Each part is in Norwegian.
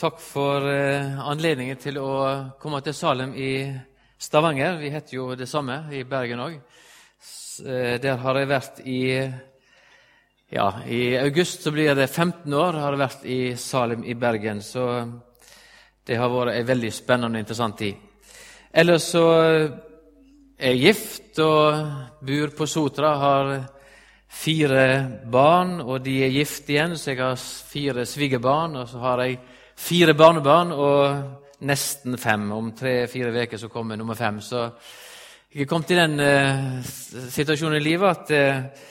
Takk for eh, anledningen til å komme til Salem i Stavanger. Vi heter jo det samme i Bergen òg. Eh, der har jeg vært i ja, I august så blir det 15 år har jeg vært i Salem i Bergen. Så det har vært en veldig spennende og interessant tid. Ellers så er jeg gift og bor på Sotra. Har fire barn, og de er gift igjen, så jeg har fire svigerbarn. Og så har jeg fire barnebarn og nesten fem. Om tre-fire uker så kommer nummer fem. Så jeg er kommet i den uh, situasjonen i livet at uh,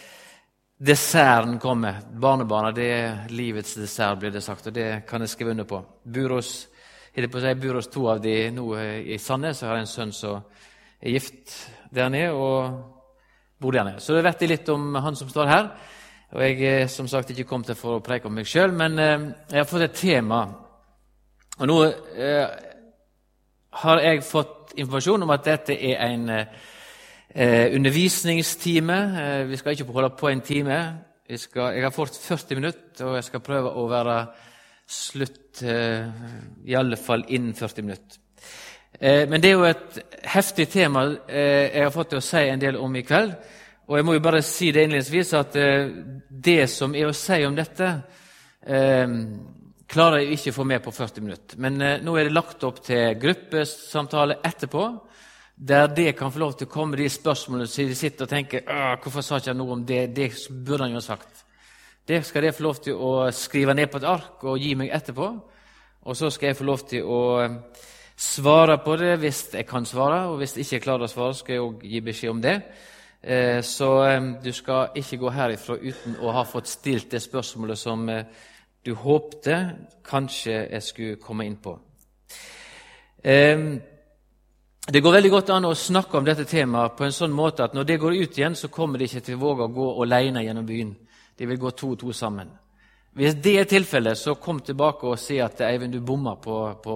desserten kommer. Barnebarna det er livets dessert, blir det sagt, og det kan jeg skrive under på. Buros, jeg på si, Buros to av de nå i Sandnes. Jeg har en sønn som er gift der nede og bor der nede. Så det vet jeg litt om han som står her. Og Jeg er som sagt ikke kommet for å preke om meg sjøl, men jeg har fått et tema og Nå eh, har jeg fått informasjon om at dette er en eh, undervisningstime. Eh, vi skal ikke holde på en time. Skal, jeg har fått 40 minutter, og jeg skal prøve å være slutt eh, i alle fall innen 40 minutter. Eh, men det er jo et heftig tema eh, jeg har fått til å si en del om i kveld. Og jeg må jo bare si det innledningsvis at det som er å si om dette klarer jeg ikke å få med på 40 minutter. Men eh, nå er det lagt opp til gruppesamtale etterpå, der det kan få lov til å komme de spørsmålene så de sitter og tenker hvorfor sa ikke jeg noe om det? Det burde han jo ha sagt. Det skal jeg få lov til å skrive ned på et ark og gi meg etterpå. Og så skal jeg få lov til å eh, svare på det hvis jeg kan svare. Og hvis jeg ikke klarer å svare, skal jeg òg gi beskjed om det. Eh, så eh, du skal ikke gå herifra uten å ha fått stilt det spørsmålet som du håpte kanskje jeg skulle komme inn på. Det går veldig godt an å snakke om dette temaet på en sånn måte at når det går ut igjen, så kommer de ikke til å våge å gå alene gjennom byen. De vil gå to og to sammen. Hvis det er tilfellet, så kom tilbake og si at Eivind, du bomma på, på,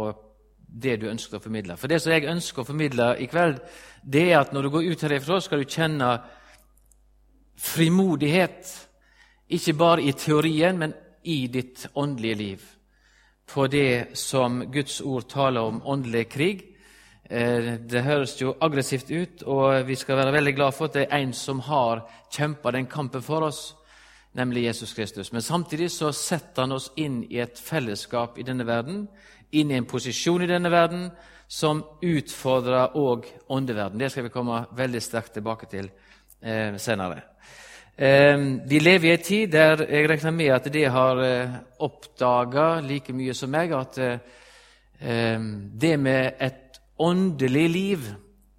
det du ønsker å formidle. For det som jeg ønsker å formidle i kveld, det er at når du går ut herifra, skal du kjenne frimodighet. Ikke bare i teorien, men i ditt åndelige liv på det som Guds ord taler om åndelig krig. Eh, det høres jo aggressivt ut, og vi skal være veldig glad for at det er en som har kjempa den kampen for oss, nemlig Jesus Kristus. Men samtidig så setter han oss inn i et fellesskap i denne verden, inn i en posisjon i denne verden som utfordrer òg åndeverden. Det skal vi komme veldig sterkt tilbake til eh, senere. Ehm, vi lever i en tid der jeg regner med at de har eh, oppdaga like mye som meg at eh, ehm, det med et åndelig liv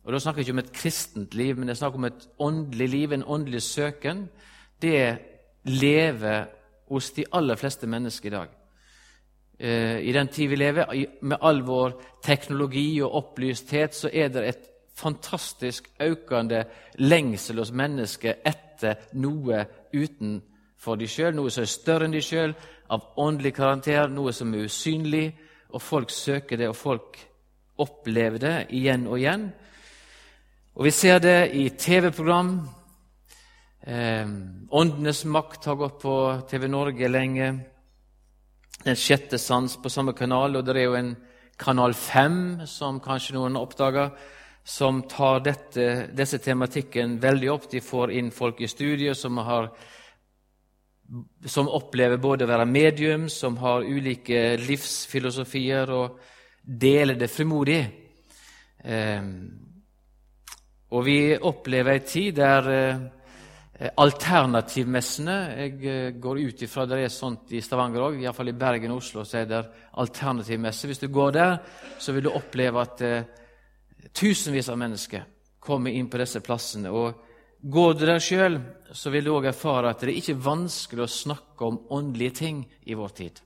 og Da snakker jeg ikke om et kristent liv, men jeg snakker om et åndelig liv, en åndelig søken. Det lever hos de aller fleste mennesker i dag. Eh, I den tid vi lever, med all vår teknologi og opplysthet, så er det et fantastisk økende lengsel hos mennesker etter noe utenfor de sjøl, noe som er større enn de sjøl, av åndelig karakter, noe som er usynlig. Og folk søker det, og folk opplever det igjen og igjen. Og vi ser det i TV-program. Eh, Åndenes makt har gått på TV Norge lenge. Den sjette sans på samme kanal, og det er jo en Kanal 5, som kanskje noen oppdager, som tar dette, disse tematikken veldig opp. De får inn folk i studiet som, som opplever både å være medium, som har ulike livsfilosofier, og deler det frimodig. Eh, og vi opplever ei tid der eh, alternativmessene Jeg eh, går ut ifra det er sånt i Stavanger òg, iallfall i Bergen og Oslo så er det alternativmesse. Hvis du går der, så vil du oppleve at eh, Tusenvis av mennesker kommer inn på disse plassene. og Går du der sjøl, så vil du òg erfare at det er ikke vanskelig å snakke om åndelige ting i vår tid.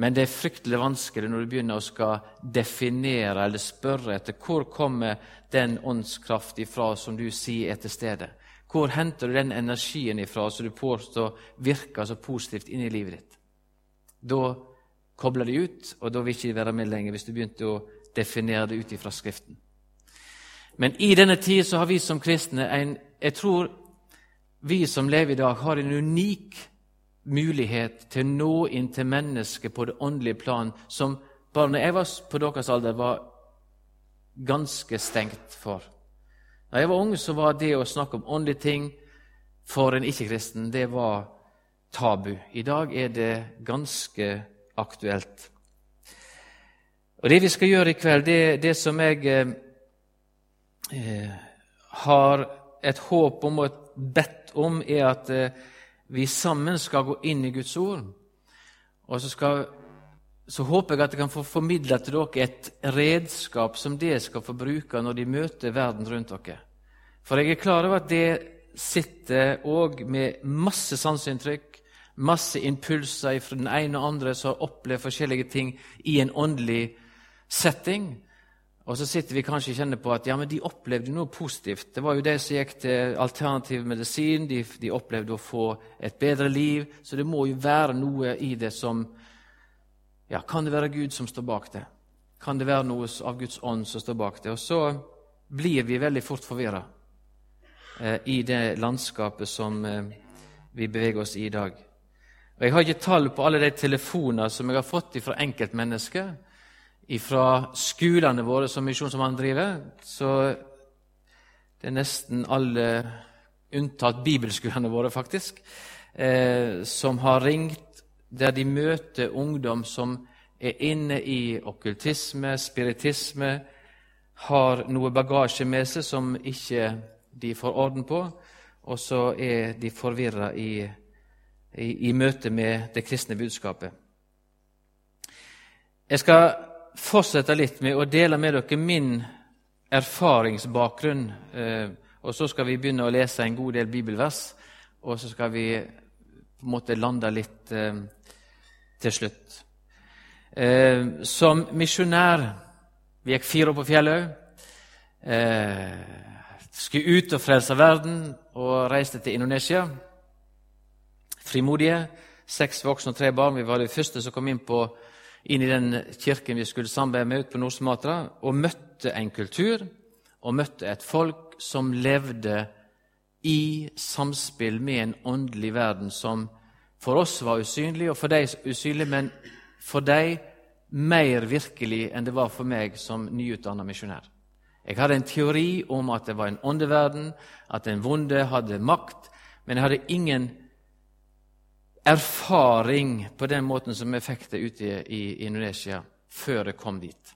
Men det er fryktelig vanskelig når du begynner å skal definere eller spørre etter hvor kommer den åndskraft ifra som du sier er til stede. Hvor henter du den energien ifra som du påstår virker så positivt inn i livet ditt? Da kobler de ut, og da vil ikke være med lenger hvis du begynte å definere det ut ifra Skriften. Men i denne tid har vi som kristne en Jeg tror vi som lever i dag, har en unik mulighet til å nå inn til mennesket på det åndelige plan som bare når jeg var på deres alder, var ganske stengt for. Da jeg var ung, så var det å snakke om åndelige ting for en ikke-kristen det var tabu. I dag er det ganske aktuelt. Og Det vi skal gjøre i kveld, det, det som jeg eh, eh har et håp om og bedt om, er at eh, vi sammen skal gå inn i Guds ord. Og så, skal, så håper jeg at jeg kan få formidla til dere et redskap som dere skal få bruke når de møter verden rundt dere. For jeg er klar over at det sitter òg med masse sanseinntrykk, masse impulser fra den ene og andre som har opplevd forskjellige ting i en åndelig setting. Og så sitter vi kanskje og kjenner på at ja, men de opplevde noe positivt. Det var jo de som gikk til alternativ medisin. De, de, opplevde å få et bedre liv. Så det må jo være noe i det som ja, Kan det være Gud som står bak det? Kan det være noe av Guds ånd som står bak det? Og så blir vi veldig fort forvirra eh, i det landskapet som eh, vi beveger oss i i dag. Og Jeg har ikke tall på alle de telefoner som jeg har fått fra enkeltmennesker fra skolene våre som Misjonsmannen driver, så det er nesten alle, unntatt bibelskolene våre, faktisk, eh, som har ringt, der de møter ungdom som er inne i okkultisme, spiritisme, har noe bagasje med seg som ikke de får orden på, og så er de forvirra i, i, i møte med det kristne budskapet. Jeg skal fortsette litt med å dele med dere min erfaringsbakgrunn. Eh, og så skal vi begynne å lese en god del bibelvers, og så skal vi på en måte lande litt eh, til slutt. Eh, som misjonær Vi gikk fire år på fjellet. Skulle ut og frelse verden og reiste til Indonesia. Frimodige. Seks voksne og tre barn. Vi var de første som kom inn på inn i den kirken vi skulle samarbeide med ute på Nord-Sumatra, og møtte en kultur og møtte et folk som levde i samspill med en åndelig verden som for oss var usynlig, og for dem usynlig, men for dem mer virkelig enn det var for meg som nyutdanna misjonær. Jeg hadde en teori om at det var en åndeverden, at den vonde hadde makt, men jeg hadde ingen erfaring på den måten som vi fikk det ute i, Indonesia før jeg kom dit.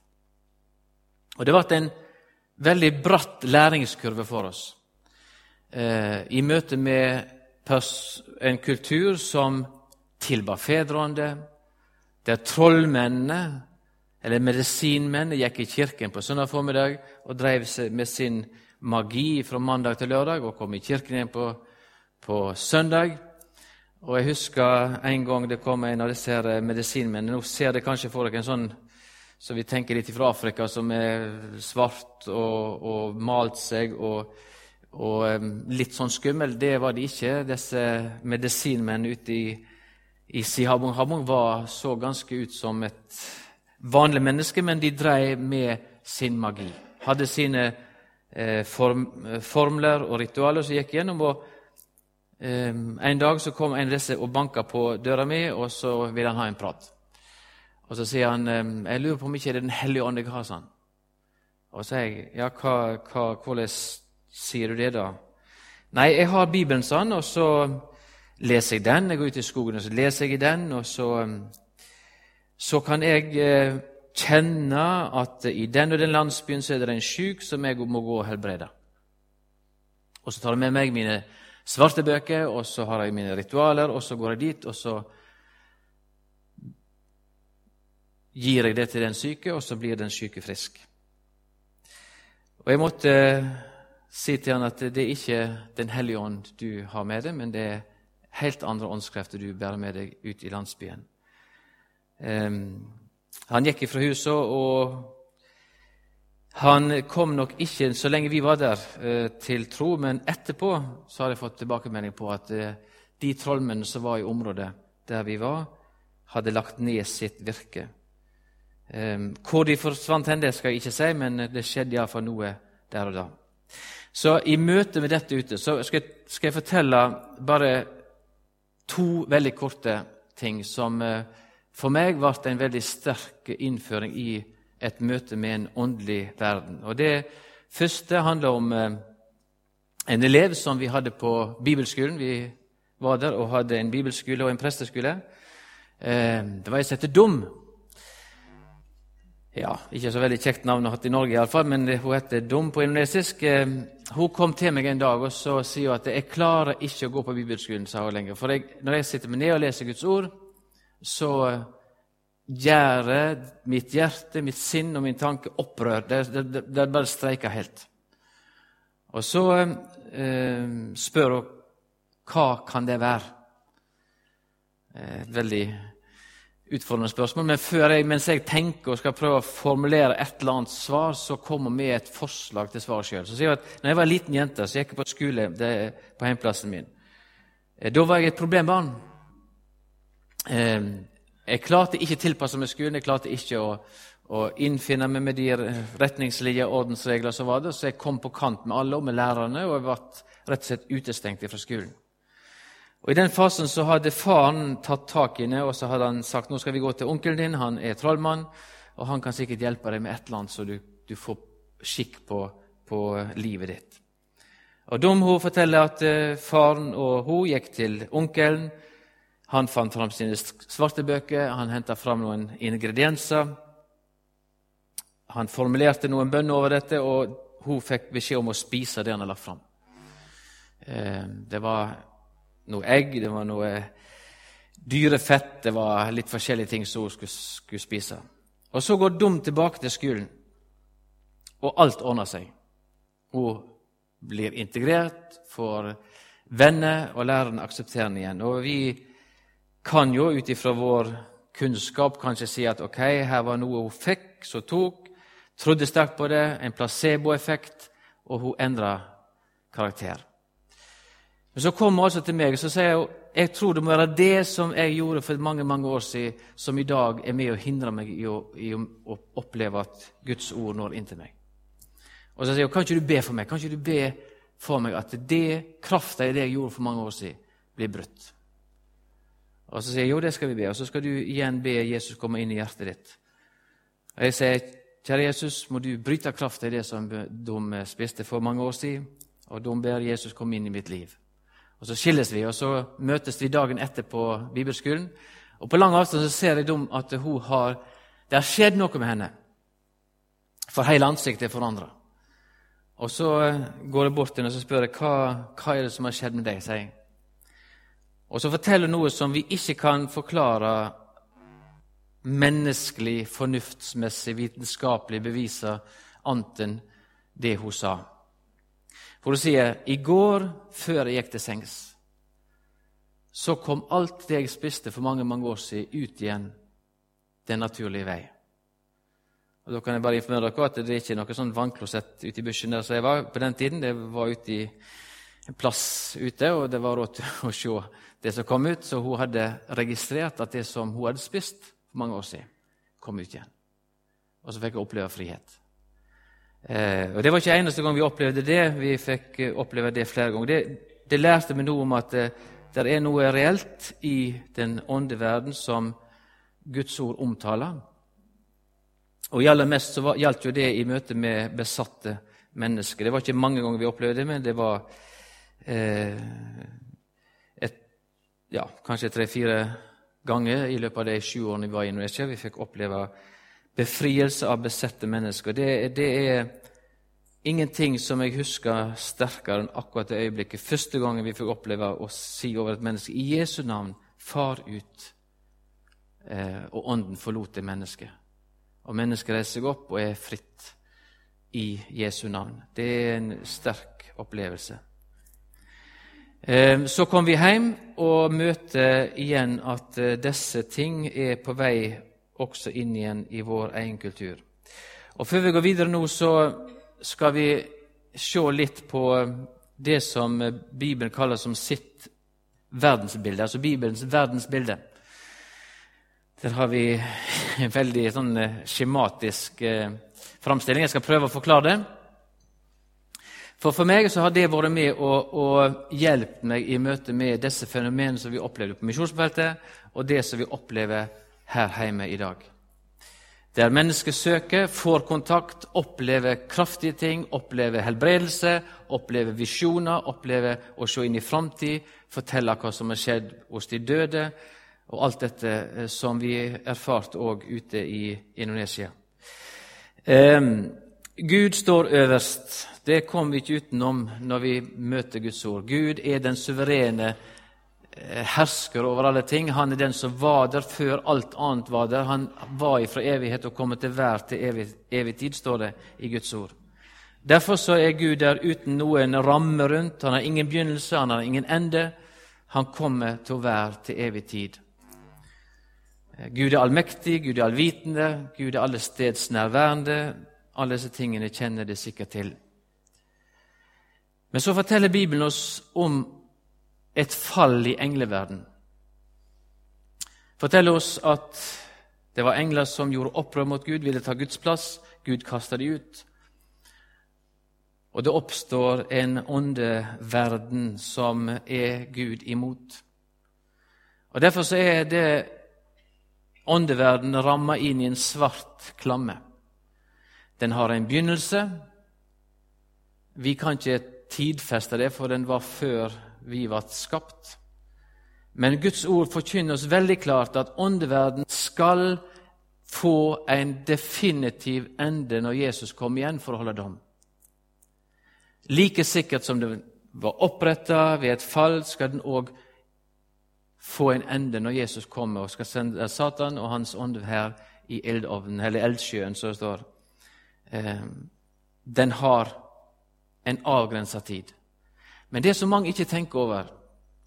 Og Det ble en veldig bratt læringskurve for oss eh, i møte med en kultur som tilba fedrene, der trollmennene, eller medisinmennene, gikk i kirken på søndag formiddag og drev med sin magi fra mandag til lørdag og kom i kirken igjen på, på søndag. Og Jeg husker en gang det kom en av disse eh, medisinmennene. Nå ser dere kanskje for dere en sånn så vi tenker litt fra Afrika, som er svart og, og malt seg og, og, eh, litt sånn skummel. Det var de ikke. Disse medisinmennene ute i, i Sihabung Habong var så ganske ut som et vanlig menneske, men de drev med sin magi. Hadde sine eh, form, formler og ritualer som gikk gjennom. og en dag så kom en av disse og banka på døra mi, og så ville han ha en prat. Og Så sier han ehm, jeg lurer på om ikke det er Den hellige ånd jeg har. sånn. Og så sier jeg ja, hva, hva, hvordan sier du det, da? Nei, jeg har Bibelen, sånn, og så leser jeg den. Jeg går ut i skogen og så leser jeg den, og så, ehm, så kan jeg eh, kjenne at i den og den landsbyen så er det en sjuk som jeg må gå og helbrede. Og så tar jeg med meg mine svarte bøker, og så har jeg mine ritualer, og så går jeg dit, og så gir jeg det til den syke, og så blir den syke frisk. Og Jeg måtte si til han at det er ikke Den hellige ånd du har med deg, men det er helt andre åndskrefter du bærer med deg ut i landsbyen. Um, han gikk ifra huset, og han kom nok ikke så lenge vi var der, eh, til tro, men etterpå så har jeg fått tilbakemelding på at eh, de trollmennene som var i området der vi var, hadde lagt ned sitt virke. Hvor de forsvant hen, det skal jeg ikke si, men det skjedde iallfall noe der og da. Så i møte med dette ute så skal jeg, skal jeg fortelle bare to veldig korte ting som eh, for meg ble en veldig sterk innføring i et møte med en åndelig verden. Og Det første handler om eh, en elev som vi hadde på bibelskolen. Vi var der og hadde en bibelskole og en presteskole. Eh, det var ei som het Dum. Ja, Ikke så veldig kjekt navn å ha hatt i Norge, i alle fall, men hun heter Dum på indonesisk. Eh, hun kom til meg en dag og så sier hun at 'jeg klarer ikke å gå på bibelskolen'. sa hun lenger. For jeg, når jeg sitter meg ned og leser Guds ord, så gjør mitt hjerte, mitt sinn og min tanke opprør. Det, det, det bare streiker helt. Og så eh, spør hun hva kan det være. Et veldig utfordrende spørsmål. Men jeg, mens jeg tenker og skal prøve å formulere et eller annet svar, så kommer vi med et forslag til svar sjøl. Når jeg var en liten jente, så gikk jeg på skole på hjemplassen min. Eh, da var jeg et problembarn. Eh, jeg klarte ikke å tilpasse meg skolen. Jeg klarte ikke å, å innfinne meg med de retningslinjer og ordensregler som var der, så jeg kom på kant med alle og med lærerne, og jeg ble rett og slett utestengt fra skolen. Og I den fasen så hadde faren tatt tak i henne og så hadde han sagt nå skal vi gå til onkelen din, han er trollmann, og han kan sikkert hjelpe deg med et eller annet så du, du får skikk på, på, livet ditt. Og Dum hun forteller at eh, faren og hun gikk til onkelen. Han fant fram sine svarte bøker, han henta fram noen ingredienser. Han formulerte noen bønner over dette, og hun fikk beskjed om å spise det han hadde lagt fram. Eh, det var noe egg, det var noe dyrefett, det var litt forskjellige ting som hun skulle, skulle spise. Og så går Dum tilbake til skolen, og alt ordner seg. Hun blir integrert, får venner, og læreren aksepterer henne igjen. Og vi kan jo ut ifra vår kunnskap kanskje si at ok, her var noe hun fikk, som tok, trodde sterkt på det, en placeboeffekt, og hun endra karakter. Men så kommer hun altså til meg og så sier hun, jeg tror det må være det som jeg gjorde for mange mange år siden, som i dag er med å hindre meg i å, i å oppleve at Guds ord når inn til meg. Og så sier hun, kan ikke du be for meg? Kan ikke du be for meg at det krafta i det jeg gjorde for mange år siden, blir brutt? Og så sier jeg jo, det skal vi be. Og så skal du igjen be Jesus komme inn i hjertet ditt. Og jeg sier, kjære Jesus, må du bryte kraft i det som de spiste for mange år siden, og de ber Jesus komme inn i mitt liv. Og Så skilles vi, og så møtes vi dagen etter på bibelskolen. Og På lang avstand så ser jeg at hun har, det har skjedd noe med henne. For hele ansiktet er forandra. Og så går jeg bort til henne og spør jeg, hva, hva er det som har skjedd med deg. sier jeg. Og så forteller noe som vi ikke kan forklare menneskelig, fornuftsmessig, vitenskapelig bevise annet enn det hun sa. For hun sier i går, før jeg gikk til sengs, så kom alt det jeg spiste for mange mange år siden, ut igjen den naturlige vei. Og Da kan jeg bare informere dere at det er ikke noe sånn vannklosett ute i bushen der som jeg var på den tiden. Det var ute i en plass ute, og det var råd til å se det som kom ut. Så hun hadde registrert at det som hun hadde spist for mange år siden, kom ut igjen. Og så fikk hun oppleve frihet. Eh, og Det var ikke eneste gang vi opplevde det. Vi fikk eh, oppleve det flere ganger. Det, det lærte meg noe om at det, det er noe reelt i den åndeverden som Guds ord omtaler. Og aller mest så gjaldt jo det i møte med besatte mennesker. Det var ikke mange ganger vi opplevde det, men det var eh, et, ja, kanskje tre-fire ganger i løpet av de sju årene vi var i Indonesia. Vi fikk oppleve befrielse av besette mennesker. Det, det, er ingenting som jeg husker sterkere enn akkurat det øyeblikket første gangen vi fikk oppleve å si over et menneske i Jesu navn far ut, eh, og ånden forlot det mennesket. Og mennesket reiser seg opp og er fritt i Jesu navn. Det er en sterk opplevelse. Eh, så kom vi hjem og møter igjen at eh, disse ting er på vei også inn igjen i vår egen kultur. Og Før vi går videre nå, så skal vi se litt på det som Bibelen kaller som sitt verdensbilde, altså Bibelens verdensbilde. Der har vi en veldig sånn eh, skjematisk eh, framstilling. Jeg skal prøve å forklare det. For for meg så har det vært med og, og hjulpet meg i møte med disse fenomenene som vi opplevde på misjonsfeltet, og det som vi opplever her hjemme i dag. Der mennesker søker, får kontakt, opplever kraftige ting, opplever helbredelse, opplever visjoner, opplever å se inn i framtid, fortelle hva som har skjedd hos de døde, og alt dette eh, som vi erfarte òg ute i Indonesia. Um, Gud står øverst. Det kommer vi ikke utenom når vi møter Guds ord. Gud er den suverene Eh, hersker over alle ting. Han er den som var der før alt annet var der. Han var ifra evighet og kommer til hver til evig, evig tid, står det i Guds ord. Derfor så er Gud der uten noen ramme rundt. Han har ingen begynnelse, han har ingen ende. Han kommer til å være til evig tid. Eh, Gud er allmektig, Gud er allvitende, Gud er alle nærværende. Alle disse tingene kjenner det sikkert til. Men så forteller Bibelen oss om et fall i engleverden. Forteller oss at det var engler som gjorde opprør mot Gud, ville ta Guds plass. Gud kasta de ut. Og det oppstår en åndeverden som er Gud imot. Og Derfor så er det åndeverden ramma inn i en svart klamme. Den har en begynnelse. Vi kan ikke tidfeste det, for den var før vi ble skapt. Men Guds ord forkynner oss veldig klart at åndeverden skal få en definitiv ende når Jesus kommer igjen for å holde dom. Like sikkert som det var oppretta ved et fall, skal den òg få en ende når Jesus kommer og skal sende Satan og hans ånd her i eldovnen, eller eldsjøen, som det står. Eh, den har en avgrensa tid. Men det som mange ikke tenker over,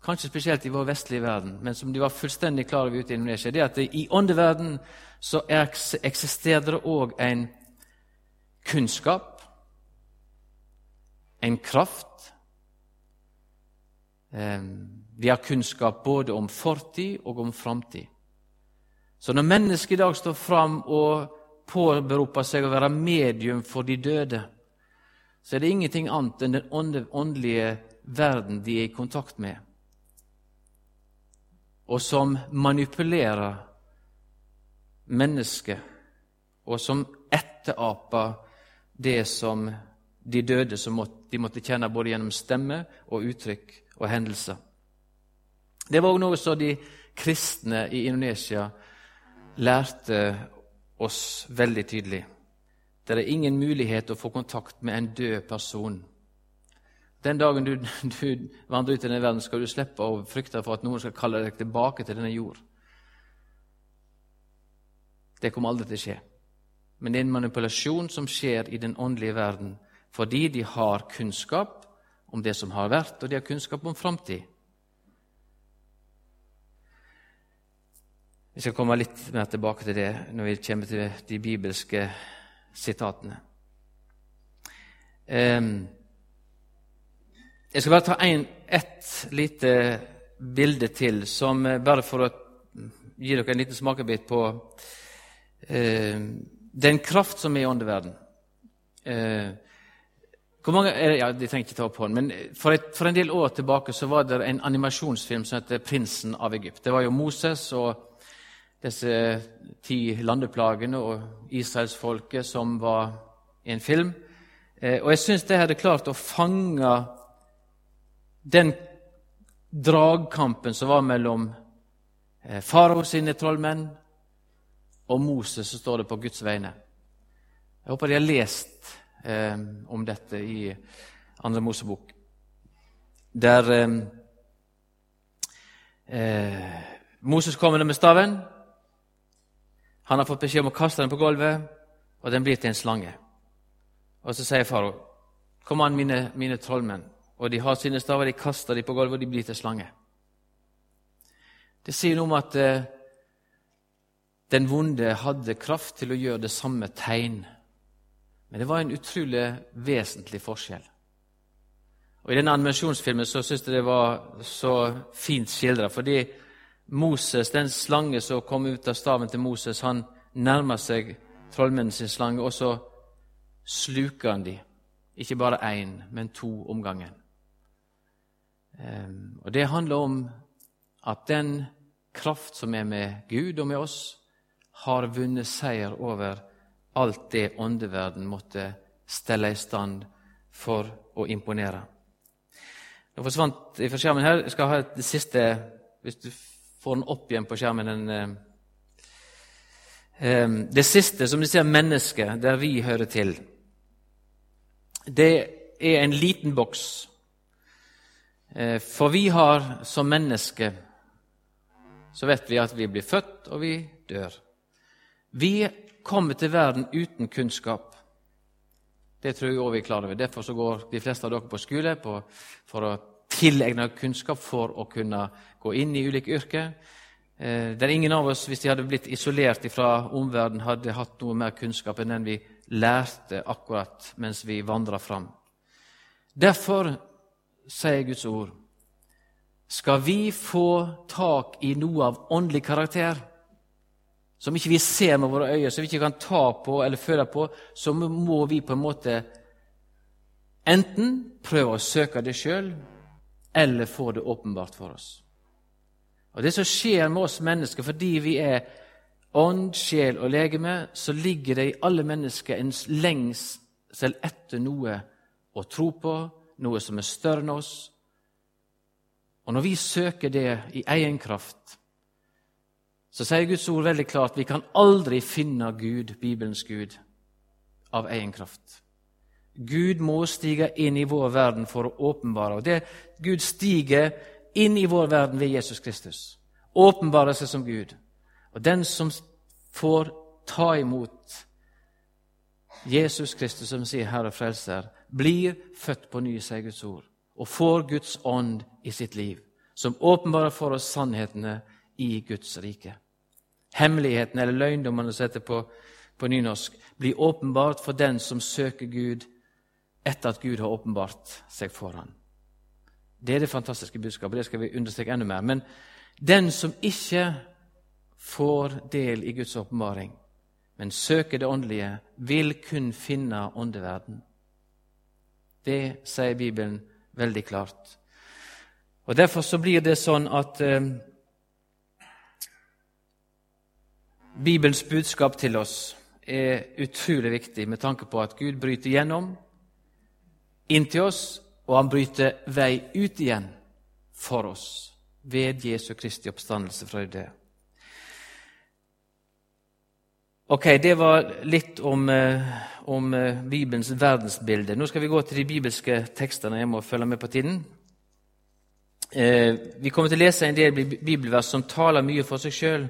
kanskje spesielt i vår vestlige verden, men som de var fullstendig klar over ute i Indonesia, det er at i åndeverden så eksisterer det òg en kunnskap, en kraft. Vi har kunnskap både om fortid og om framtid. Så når mennesket i dag står fram og påberoper seg å være medium for de døde, så er det ingenting annet enn den åndelige verden de er i kontakt med, og som manipulerer mennesket, og som etteraper det som de døde som de måtte kjenne både gjennom stemme og uttrykk og hendelser. Det var også noe som de kristne i Indonesia lærte oss veldig tydelig. Det er ingen mulighet å få kontakt med en død person den dagen du, du vandrer ut i denne verden, skal du slippe å frykte for at noen skal kalle deg tilbake til denne jord. Det kommer aldri til å skje. Men det er en manipulasjon som skjer i den åndelige verden fordi de har kunnskap om det som har vært, og de har kunnskap om framtid. Vi skal komme litt mer tilbake til det når vi kommer til de bibelske sitatene. Jeg skal bare ta en, ett lite bilde til, som eh, bare for å gi dere en liten smakebit på eh, den kraft som er i åndeverden. Eh, hvor mange, ja, De trenger ikke ta opp hånden, men for, et, for, en del år tilbake så var det en animasjonsfilm som heter 'Prinsen av Egypt'. Det var jo Moses og disse ti landeplagene og israelsfolket som var i en film. Eh, og jeg syns de hadde klart å fange den dragkampen som var mellom eh, farao sine trollmenn og Moses, som står det på Guds vegne. Jeg håper de har lest eh, om dette i Andre Mosebok, der eh, eh, Moses kommer med staven. Han har fått beskjed om å kaste den på gulvet, og den blir til en slange. Og så sier farao, 'Kom an, mine, mine trollmenn.' og de har sine staver, de kaster dem på gulvet, og de blir til slange. Det sier noe om at eh, den vonde hadde kraft til å gjøre det samme tegn. Men det var en utrolig vesentlig forskjell. Og I denne animasjonsfilmen så syns jeg det var så fint skildra, fordi Moses, den slange som kom ut av staven til Moses, han nærmer seg trollmennene slange, og så sluker han dem Ikke bare én, men to om gangen. Ehm, og Det handler om at den kraft som er med Gud og med oss, har vunnet seier over alt det åndeverden måtte stelle i stand for å imponere. Det forsvant fra skjermen her. Jeg skal ha det siste Hvis du får den opp igjen på skjermen den, eh, eh, Det siste, som de sier, mennesket, der vi hører til, det er en liten boks. Eh, for vi har som mennesker så vet vi at vi blir født, og vi dør. Vi kommer til verden uten kunnskap. Det tror jeg også vi er klar over. Derfor går de fleste av dere på skole på, for å tilegne kunnskap for å kunne gå inn i ulike yrker. Der er ingen av oss, hvis de hadde blitt isolert fra omverdenen, hadde hatt noe mer kunnskap enn den vi lærte akkurat mens vi vandra fram. Derfor sier Guds ord skal vi få tak i noe av åndelig karakter, som ikke vi ser med våre øyne, som vi ikke kan ta på eller føle på, så må vi på en måte enten prøve å søke det sjøl, eller få det åpenbart for oss. Og Det som skjer med oss mennesker fordi vi er ånd, sjel og legeme, så ligger det i alle mennesker en lengsel etter noe å tro på, noe som er større enn oss, og når vi søker det i egen kraft, så sier Guds ord veldig klart vi kan aldri finne Gud, Bibelens Gud, av egen kraft. Gud må stige inn i vår verden for å åpenbare. Og det Gud stiger inn i vår verden ved Jesus Kristus. Åpenbarer seg som Gud. Og den som får ta imot Jesus Kristus som sier Herre Frelser, blir født på ny, sier Guds ord og får Guds ånd i sitt liv, som åpenbarer for oss sannhetene i Guds rike. Hemmeligheten, eller løgndommene som heter på, på nynorsk, blir åpenbart for den som søker Gud etter at Gud har åpenbart seg for ham. Det er det fantastiske budskapet. Det skal vi understreke enda mer. Men den som ikke får del i Guds åpenbaring, men søker det åndelige, vil kun finne åndeverden. Det sier Bibelen veldig klart. Og Derfor så blir det sånn at eh, Bibelens budskap til oss er utrolig viktig med tanke på at Gud bryter gjennom inn til oss, og han bryter vei ut igjen for oss ved Jesu Kristi oppstandelse fra de døde. Ok, Det var litt om, eh, om eh, Bibelens verdensbilde. Nå skal vi gå til de bibelske tekstene. Jeg må følge med på tiden. Eh, vi kommer til å lese en del bibelvers som taler mye for seg sjøl,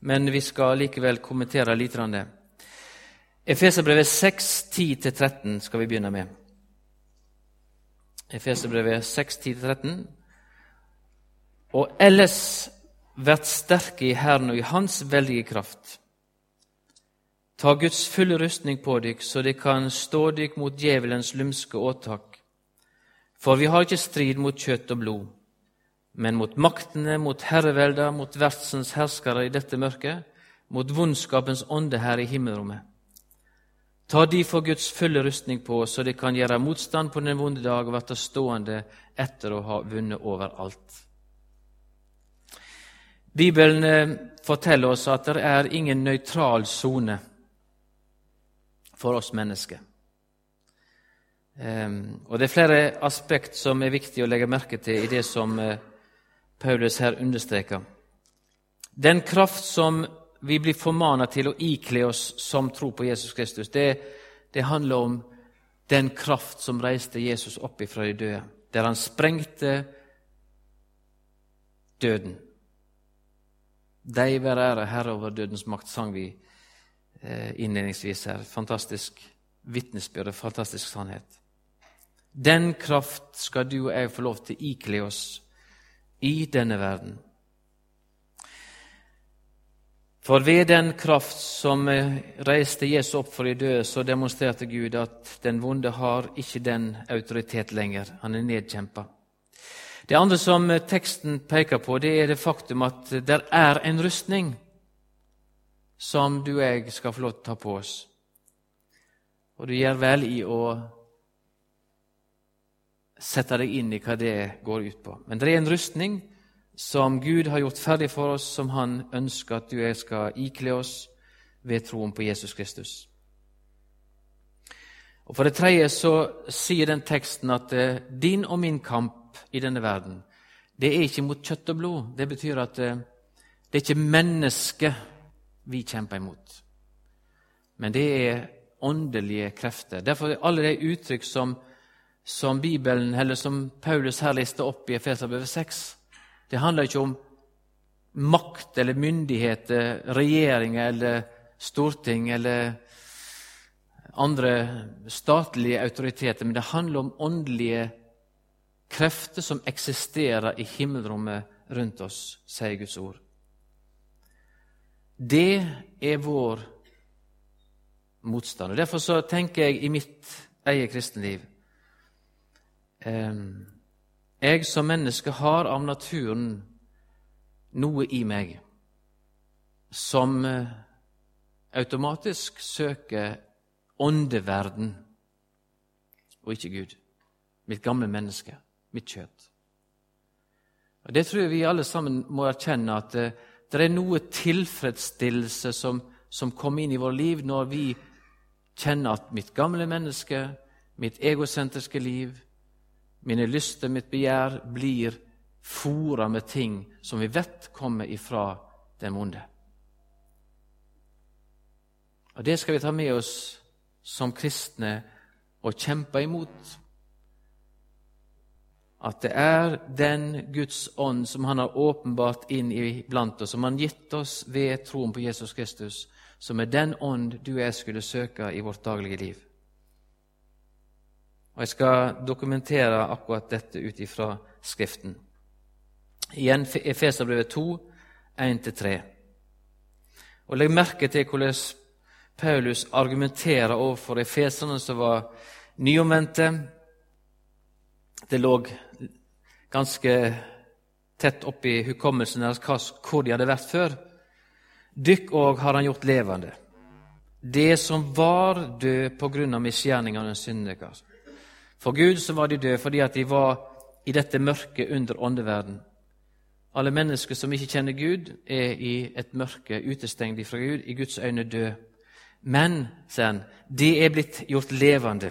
men vi skal likevel kommentere litt. Efeserbrevet 6, 10-13 skal vi begynne med. Efeserbrevet 6, 10-13. Og ellers vært sterke i Herren og i Hans veldige kraft Ta Guds fulle rustning på dykk, så de kan stå dykk mot djevelens lumske åtak. For vi har ikke strid mot kjøtt og blod, men mot maktene, mot herrevelder, mot vertsens herskere i dette mørket, mot vondskapens ånde her i himmelrommet. Ta de for Guds fulle rustning på, så de kan gjøre motstand på den vonde dag og bli stående etter å ha vunnet overalt. Bibelen eh, forteller oss at det er ingen nøytral sone for oss mennesker. Um, og Det er flere aspekt som er viktig å legge merke til i det som uh, Paulus her understreker. Den kraft som vi blir formana til å ikle oss som tro på Jesus Kristus, det, det handler om den kraft som reiste Jesus opp ifra de døde, der han sprengte døden. Deg være ære, Herre over dødens makt, sang vi Eh, innledningsvis her. Fantastisk vitnesbyrd og fantastisk sannhet. Den kraft skal du og jeg få lov til å ikle oss i denne verden. For ved den kraft som eh, reiste Jesu opp for de døde, så demonstrerte Gud at den vonde har ikke den autoritet lenger. Han er nedkjempa. Det andre som eh, teksten peker på, det er det faktum at det er en rustning som du og jeg skal få lov til å ta på oss. Og du gjør vel i å sette deg inn i hva det går ut på. Men det er en rustning som Gud har gjort ferdig for oss, som Han ønsker at du og jeg skal ikle oss ved troen på Jesus Kristus. Og For det tredje så sier den teksten at eh, din og min kamp i denne verden, det er ikke mot kjøtt og blod. Det betyr at eh, det er ikke mennesket vi kjemper imot, men det er åndelige krefter. Derfor er alle de uttrykk som, som Bibelen, eller som Paulus her lister opp i Efeserbrevet 6, det handler ikke om makt eller myndigheter, regjeringer eller storting eller andre statlige autoriteter, men det handler om åndelige krefter som eksisterer i himmelrommet rundt oss, sier Guds ord. Det er vår motstand. Og Derfor så tenker jeg i mitt eget kristenliv Jeg som menneske har av naturen noe i meg som eh, automatisk søker åndeverden og ikke Gud. Mitt gamle menneske, mitt kjøtt. Og Det tror jeg vi alle sammen må erkjenne, at det, eh, det er noe tilfredsstillelse som, som kommer inn i vårt liv når vi kjenner at mitt gamle menneske, mitt egosentriske liv, mine lyster, mitt begjær, blir fora med ting som vi vet kommer ifra den vonde. Og Det skal vi ta med oss som kristne og kjempe imot. At det er den Guds ånd som Han har åpenbart inn iblant oss, som Han gitt oss ved troen på Jesus Kristus, som er den ånd du og jeg skulle søke i vårt daglige liv. Og Jeg skal dokumentere akkurat dette ut ifra Skriften. Igjen Efeserbrevet 2, 1-3. Og Legg merke til hvordan Paulus argumenterer overfor efeserne som var nyomvendte. Det lå ganske tett oppi hukommelsen deres hvor de hadde vært før. Dykk òg har han gjort levende, det som var død på grunn av misgjerningene synderes. For Gud så var de døde fordi at de var i dette mørket under åndeverden. Alle mennesker som ikke kjenner Gud, er i et mørke utestengt fra Gud, i Guds øyne død. Men, sier han, de er blitt gjort levende.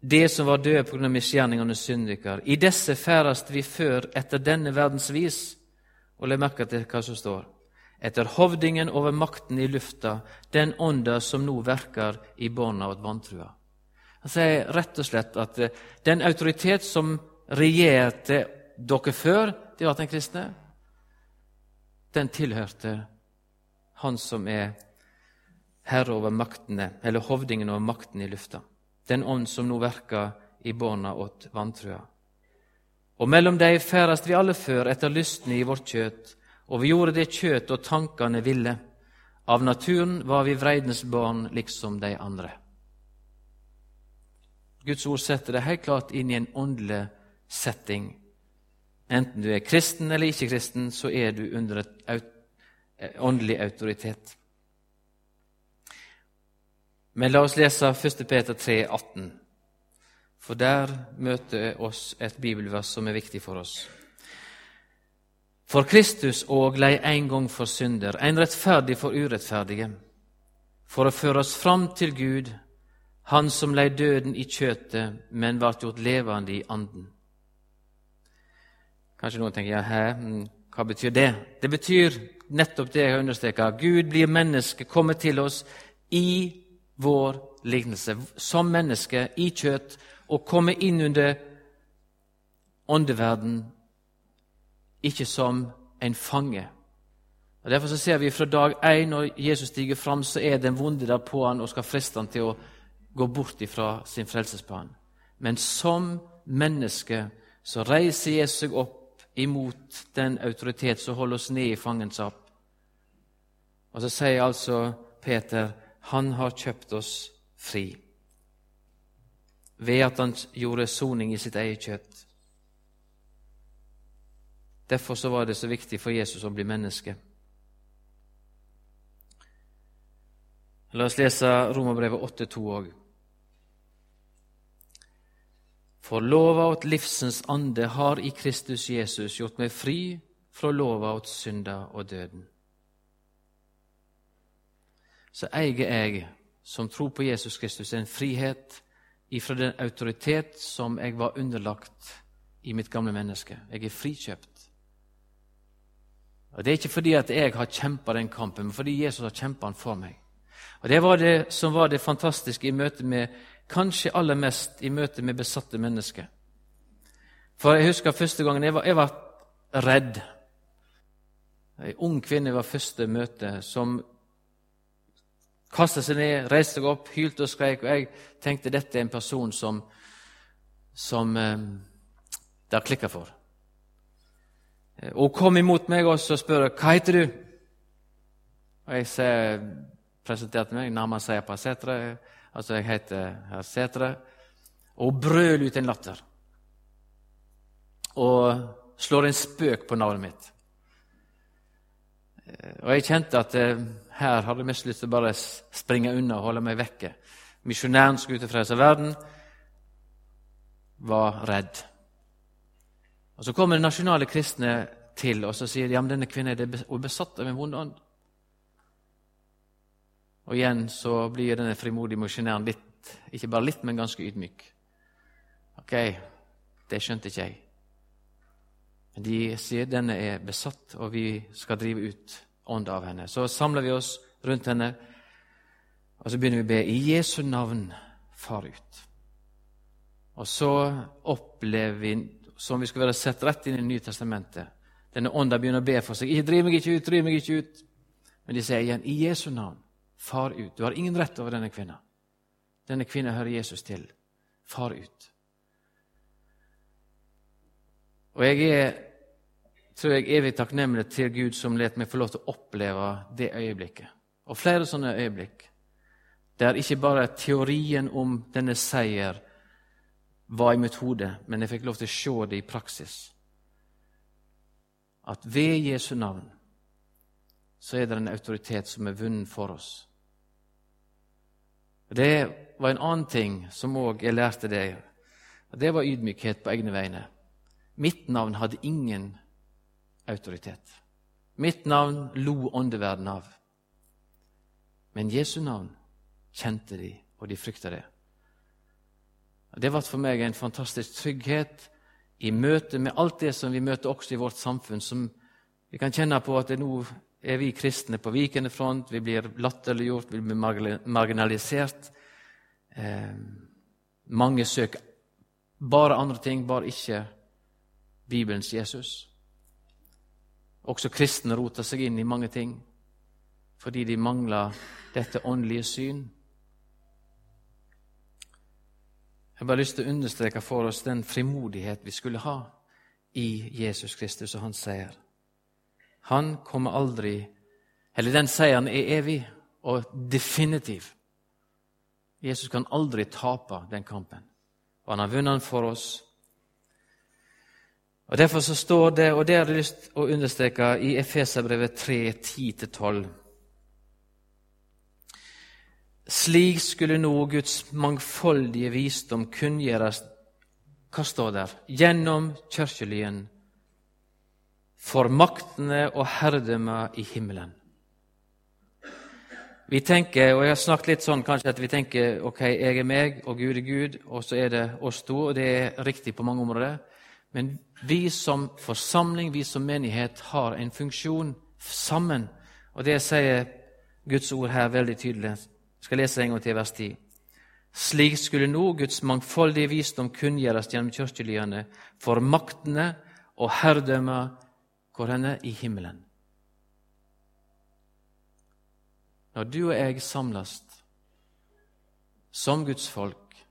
Det som var døde pga. misgjerningene syndiker. I disse ferdast vi før etter denne verdens vis. Og legg merke til hva som står. Etter hovdingen over makten i lufta, den ånda som nå verker i bånda åt vantrua. Han sier rett og slett at eh, den autoritet som regjerte dere før, de var den kristne, den tilhørte han som er herre over maktene, eller hovdingen over makten i lufta. Den ånd som nå verker i barna åt vantrua. Og mellom dei ferdast vi alle før etter lystne i vårt kjøt, og vi gjorde det kjøt og tankene ville. Av naturen var vi vreidens barn liksom de andre. Guds ord setter det helt klart inn i en åndelig setting. Enten du er kristen eller ikke kristen, så er du under et åndelig autoritet. Men la oss lese 1. Peter 3, 18. For der møter oss et bibelvers som er viktig for oss. For Kristus òg lei en gang for synder, en rettferdig for urettferdige, for å føre oss fram til Gud, Han som lei døden i kjøtet, men vart gjort levende i anden. Kanskje noen tenker ja, hæ, mm, hva betyr det? Det betyr nettopp det jeg har understreka. Gud blir menneske, kommer til oss i vår lignelse som menneske i kjøtt og kommer inn under åndeverden, ikke som en fange. Og Derfor så ser vi fra dag én når Jesus stiger fram, så er den vonde der på han og skal friste han til å gå bort ifra sin frelsesplan. Men som menneske så reiser Jesus seg opp imot den autoritet som holder oss ned i fangenskap. Og så sier altså Peter han har kjøpt oss fri ved at han gjorde soning i sitt eget kjøtt. Derfor så var det så viktig for Jesus å bli menneske. La oss lese Romerbrevet 8,2 òg. For lova åt livsens ande har i Kristus Jesus gjort meg fri fra lova åt synda og døden. Så eier jeg, som tror på Jesus Kristus, en frihet ifra den autoritet som jeg var underlagt i mitt gamle menneske. Jeg er frikjøpt. Og Det er ikke fordi at jeg har kjempa den kampen, men fordi Jesus har kjempa den for meg. Og Det var det som var det fantastiske i møte med kanskje aller mest i møte med besatte mennesker. For jeg husker første gangen jeg var, jeg var redd. Ei ung kvinne var første møte som kasta seg ned, reiste seg opp, hylte og skreik. Og jeg tenkte dette er en person som, som eh, det har klikka for. Og hun kom imot meg og spør hva heter du Og jeg presenterte meg, nærmere sier på Setre. Altså, jeg heter herr Sætre, Og brøl ut en latter. Og slår en spøk på navnet mitt. Eh, og jeg kjente at eh, her hadde jeg mest lyst til å bare springe unna og holde meg vekke. Misjonæren skulle ut og frelse verden, var redd. Og Så kommer de nasjonale kristne til og så sier ja, men denne kvinnen er besatt av en vond ånd. Og igjen så blir denne frimodige misjonæren litt, ikke bare litt, men ganske ydmyk. Ok, det skjønte ikke jeg. Men de sier denne er besatt, og vi skal drive ut ånd av henne. Så samler vi oss rundt henne, og så begynner vi å be i Jesu navn, far ut. Og så opplever vi som vi skal være sett rett inn i Nye testamentet. Denne ånda begynner å be for seg. Ikke driv meg ikke ut, driv meg ikke ut. Men de sier igjen, i Jesu navn, far ut. Du har ingen rett over denne kvinna. Denne kvinna hører Jesus til. Far ut. Og jeg er, tror jeg, evig takknemlig til Gud som let meg få lov til å oppleve det øyeblikket. Og flere sånne øyeblikk der ikke bare teorien om denne seier var i mitt hode, men jeg fikk lov til å se det i praksis. At ved Jesu navn så er det en autoritet som er vunnet for oss. Det var en annen ting som òg jeg lærte deg. og Det var ydmykhet på egne vegne. Mitt navn hadde ingen autoritet. Mitt navn lo åndeverden av. Men Jesu navn kjente de, og de frykta det. Det ble for meg en fantastisk trygghet i møte med alt det som vi møter også i vårt samfunn, som vi kan kjenne på at det nå er vi kristne på vikende front, vi blir latterliggjort, vi blir marginalisert. Eh, mange søker bare andre ting, bare ikke Bibelens Jesus. Også kristne roter seg inn i mange ting fordi de mangler dette åndelige syn. Jeg har bare lyst til å understreke for oss den frimodighet vi skulle ha i Jesus Kristus og hans seier. Han kommer aldri Eller den seieren er evig og definitiv. Jesus kan aldri tape den kampen. Og han har vunnet den for oss. Og Derfor så står det, og det har jeg lyst til å understreke, i Efeserbrevet 3, 10-12 slik skulle nå Guds mangfoldige visdom kunngjøres Hva står der? Gjennom kirkelyen for maktene og herredømmer i himmelen. Vi tenker, og jeg har snakket litt sånn kanskje at vi tenker ok, jeg er meg, og Gud er Gud, og så er det oss to, og det er riktig på mange områder. Men vi som forsamling, vi som menighet, har en funksjon sammen. Og det sier Guds ord her veldig tydelig Jeg skal lese en gang til vers 10. Slik skulle nå Guds mangfoldige visdom kunngjøres gjennom kirkelyene for maktene og herredømmet hvor henne i himmelen. Når du og jeg samles som Guds folk,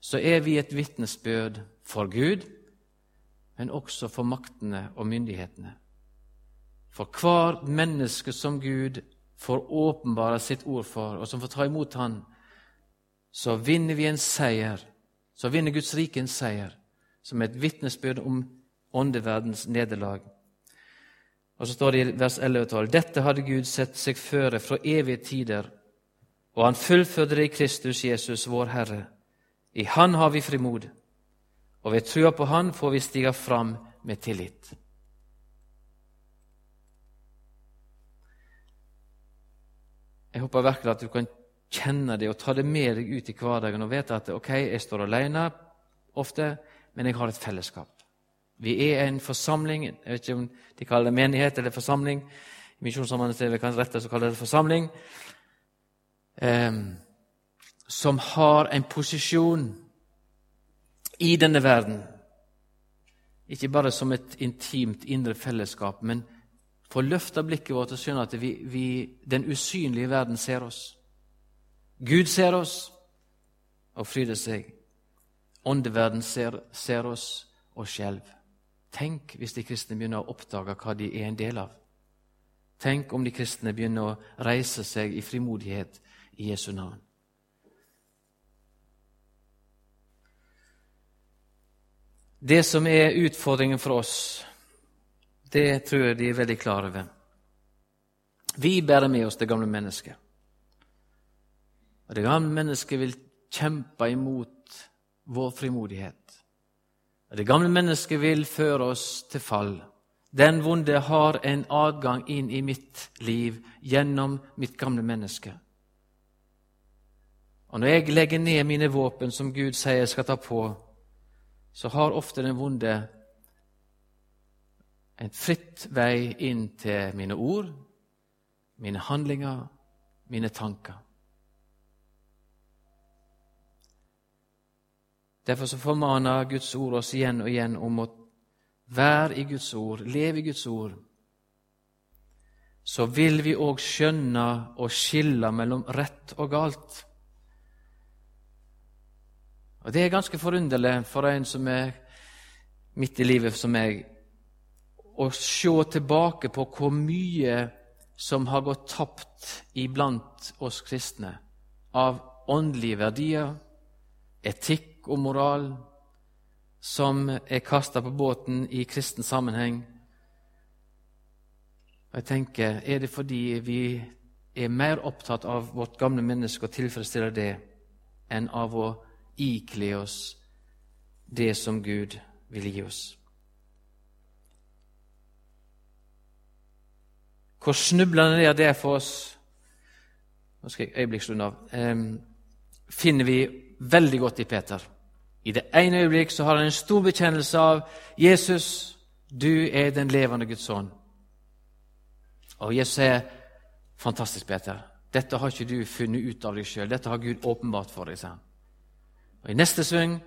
så er vi et vitnesbyrd for Gud, men også for maktene og myndighetene. For hver menneske som Gud får åpenbare sitt ord for, og som får ta imot Han, så vinner vi en seier. Så vinner Guds rike en seier, som er et vitnesbyrd om åndeverdens nederlag. Og så står det i vers 11 og 12.: Dette hadde Gud sett seg føre fra evige tider, og han fullførte det i Kristus Jesus, vår Herre. I Han har vi frimod. Og ved trua på Han får vi stiga fram med tillit. Jeg håper virkelig at du kan kjenne det og ta det med deg ut i hverdagen og vite at ok, jeg står alene ofte, men jeg har et fellesskap. Vi er en forsamling Jeg vet ikke om de kaller det menighet eller forsamling. I Misjonssambandet det kanskje rett å kalle det forsamling. Eh, som har en posisjon i denne verden. Ikke bare som et intimt indre fellesskap, men få løfta blikket vårt og skjønne at vi, vi, den usynlige verden ser oss. Gud ser oss og fryder seg. Åndeverden ser, ser oss og skjelver. Tenk hvis de kristne begynner å oppdage hva de er en del av. Tenk om de kristne begynner å reise seg i frimodighet i Jesu navn. Det som er utfordringen for oss, det tror jeg de er veldig klar over. Vi bærer med oss det gamle mennesket. Og det gamle mennesket vil kjempe imot vår frimodighet. Det gamle mennesket vil føre oss til fall. Den vonde har en adgang inn i mitt liv gjennom mitt gamle menneske. Og når jeg legger ned mine våpen, som Gud sier jeg skal ta på, så har ofte den vonde en fritt vei inn til mine ord, mine handlinger, mine tanker. Derfor så formaner Guds ord oss igjen og igjen om å være i Guds ord, leve i Guds ord. Så vil vi òg skjønne og skille mellom rett og galt. Og Det er ganske forunderlig for en som er midt i livet som meg, å se tilbake på hvor mye som har gått tapt iblant oss kristne av åndelige verdier, etikk og moral som er kasta på båten i kristen sammenheng. Og jeg tenker, Er det fordi vi er mer opptatt av vårt gamle menneske og tilfredsstiller det, enn av å ikle oss det som Gud vil gi oss? Hvor snublende det er for oss Nå skal jeg øyeblikksslunde av. Eh, finner vi veldig godt i Peter. I det ene øyeblikk så har han en stor bekjennelse av Jesus, du er den levende Guds sønn. Og Jesus sier, 'Fantastisk, Peter. Dette har ikke du funnet ut av deg sjøl. Dette har Gud åpenbart for deg.' Sier Og I neste sving,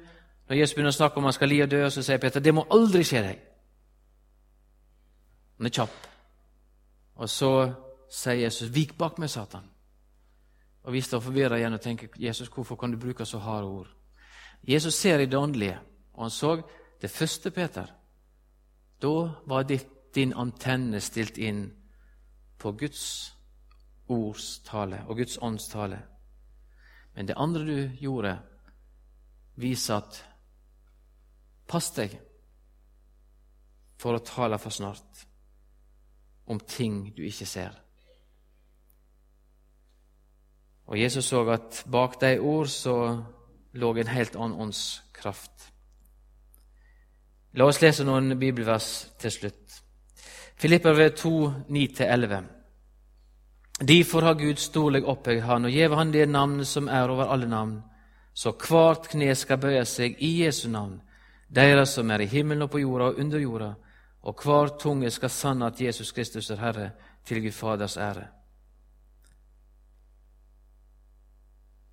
når Jesus begynner å snakke om han skal li og dø, så sier Peter, 'Det må aldri skje deg.' Han er kjapp. Og så sier Jesus, 'Vik bak meg, Satan'. Og Vi står forvirra igjen og tenker, 'Jesus, hvorfor kan du bruke så harde ord?' Jesus ser i det åndelige, og han så det første Peter. Da var ditt, din antenne stilt inn på Guds ords tale og Guds ånds tale. Men det andre du gjorde, viser at pass deg for å tale for snart om ting du ikke ser. Og Jesus så at bak de ord så lå en helt annen åndskraft. La oss lese noen bibelvers til slutt. Filipper 2, 9-11. Difor har Gud storleg opphøgd han og gjeve han det navn som er over alle navn, så hvert kne skal bøye seg i Jesu navn, deira som er i himmelen og på jorda og under jorda, og hver tunge skal sanne at Jesus Kristus er Herre, til Gud Faders ære.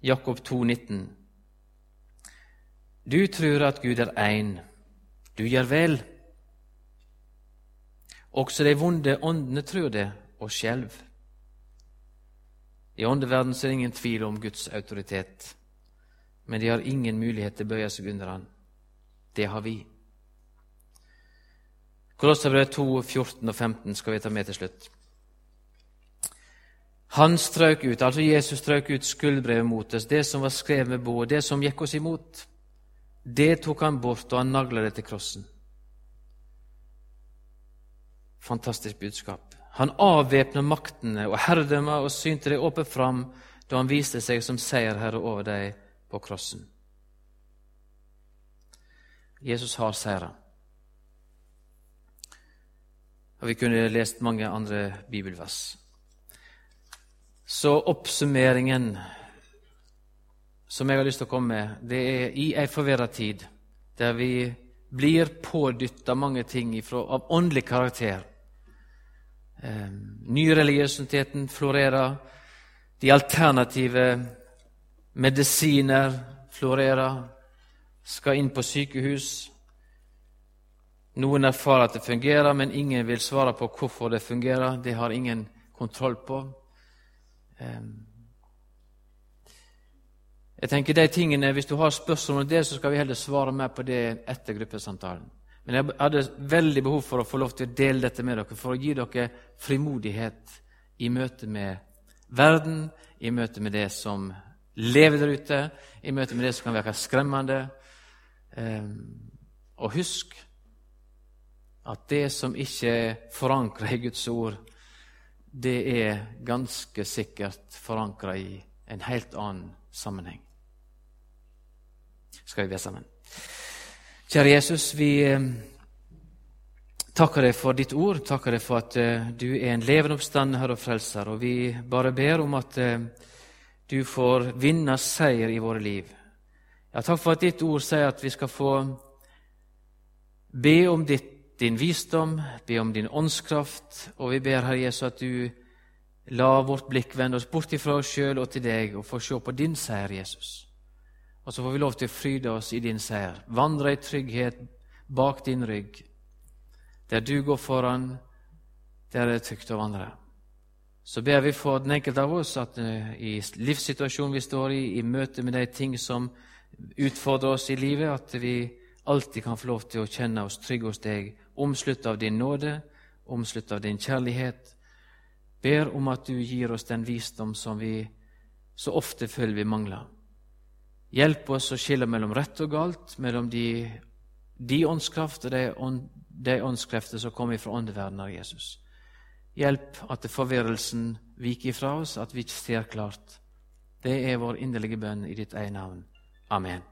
Jakob 2, 19. Du tror at Gud er én. Du gjør vel. Også de vonde åndene tror det og skjelv. I åndeverden er det ingen tvil om Guds autoritet, men de har ingen mulighet til å bøye seg under Han. Det har vi. Kolosserbrevet 2, 14 og 15 skal vi ta med til slutt. Han strøk ut, altså Jesus strøk ut skuldbrevet mot oss, det som var skrevet med bord, det som gikk oss imot. Det tok han bort, og han nagla det til krossen. Fantastisk budskap. Han avvæpna maktene og herredømmer og synte dem åpent fram da han viste seg som seierherre over dem på krossen. Jesus har seira. Og vi kunne lest mange andre bibelvers. Så oppsummeringen som jeg har lyst til å komme med, det er i ei forvirra tid, der vi blir pådytta mange ting ifra, av åndelig karakter. Eh, Nyreligiøsiteten florerer. De alternative medisiner florerer. Skal inn på sykehus. Noen erfarer at det fungerer, men ingen vil svare på hvorfor det fungerer. Det har ingen kontroll på. Jeg tenker de tingene, Hvis du har spørsmål om det, så skal vi heller svare mer på det etter gruppesamtalen. Men jeg hadde veldig behov for å få lov til å dele dette med dere, for å gi dere frimodighet i møte med verden, i møte med det som lever der ute, i møte med det som kan virke skremmende. Og husk at det som ikke er forankra i Guds ord, det er ganske sikkert forankra i en helt annen sammenheng. Skal vi be sammen? Kjære Jesus, vi eh, takker deg for ditt ord, takker deg for at eh, du er en levende oppstand, Herre og Frelser, og vi bare ber om at eh, du får vinne seier i våre liv. Ja, takk for at ditt ord sier at vi skal få be om ditt din visdom, be om din åndskraft, og vi ber, Herre Jesus, at du la vårt blikk vende oss bort ifra oss sjøl og til deg, og få se på din seier, Jesus. Og så får vi lov til å fryde oss i din seier, vandre i trygghet bak din rygg. Der du går foran, der det er trygt å vandre. Så ber vi for den enkelte av oss at uh, i livssituasjonen vi står i, i møte med de ting som utfordrer oss i livet, at vi alltid kan få lov til å kjenne oss trygge hos deg omslutt av din nåde, omslutt av din kjærlighet. Ber om at du gir oss den visdom som vi så ofte føler vi mangler. Hjelp oss å skille mellom rett og galt, mellom de, de åndskraft og de, de åndskrefter som kommer fra åndeverdenen av Jesus. Hjelp at forvirrelsen viker ifra oss, at vi ikke ser klart. Det er vår inderlige bønn i ditt eget navn. Amen.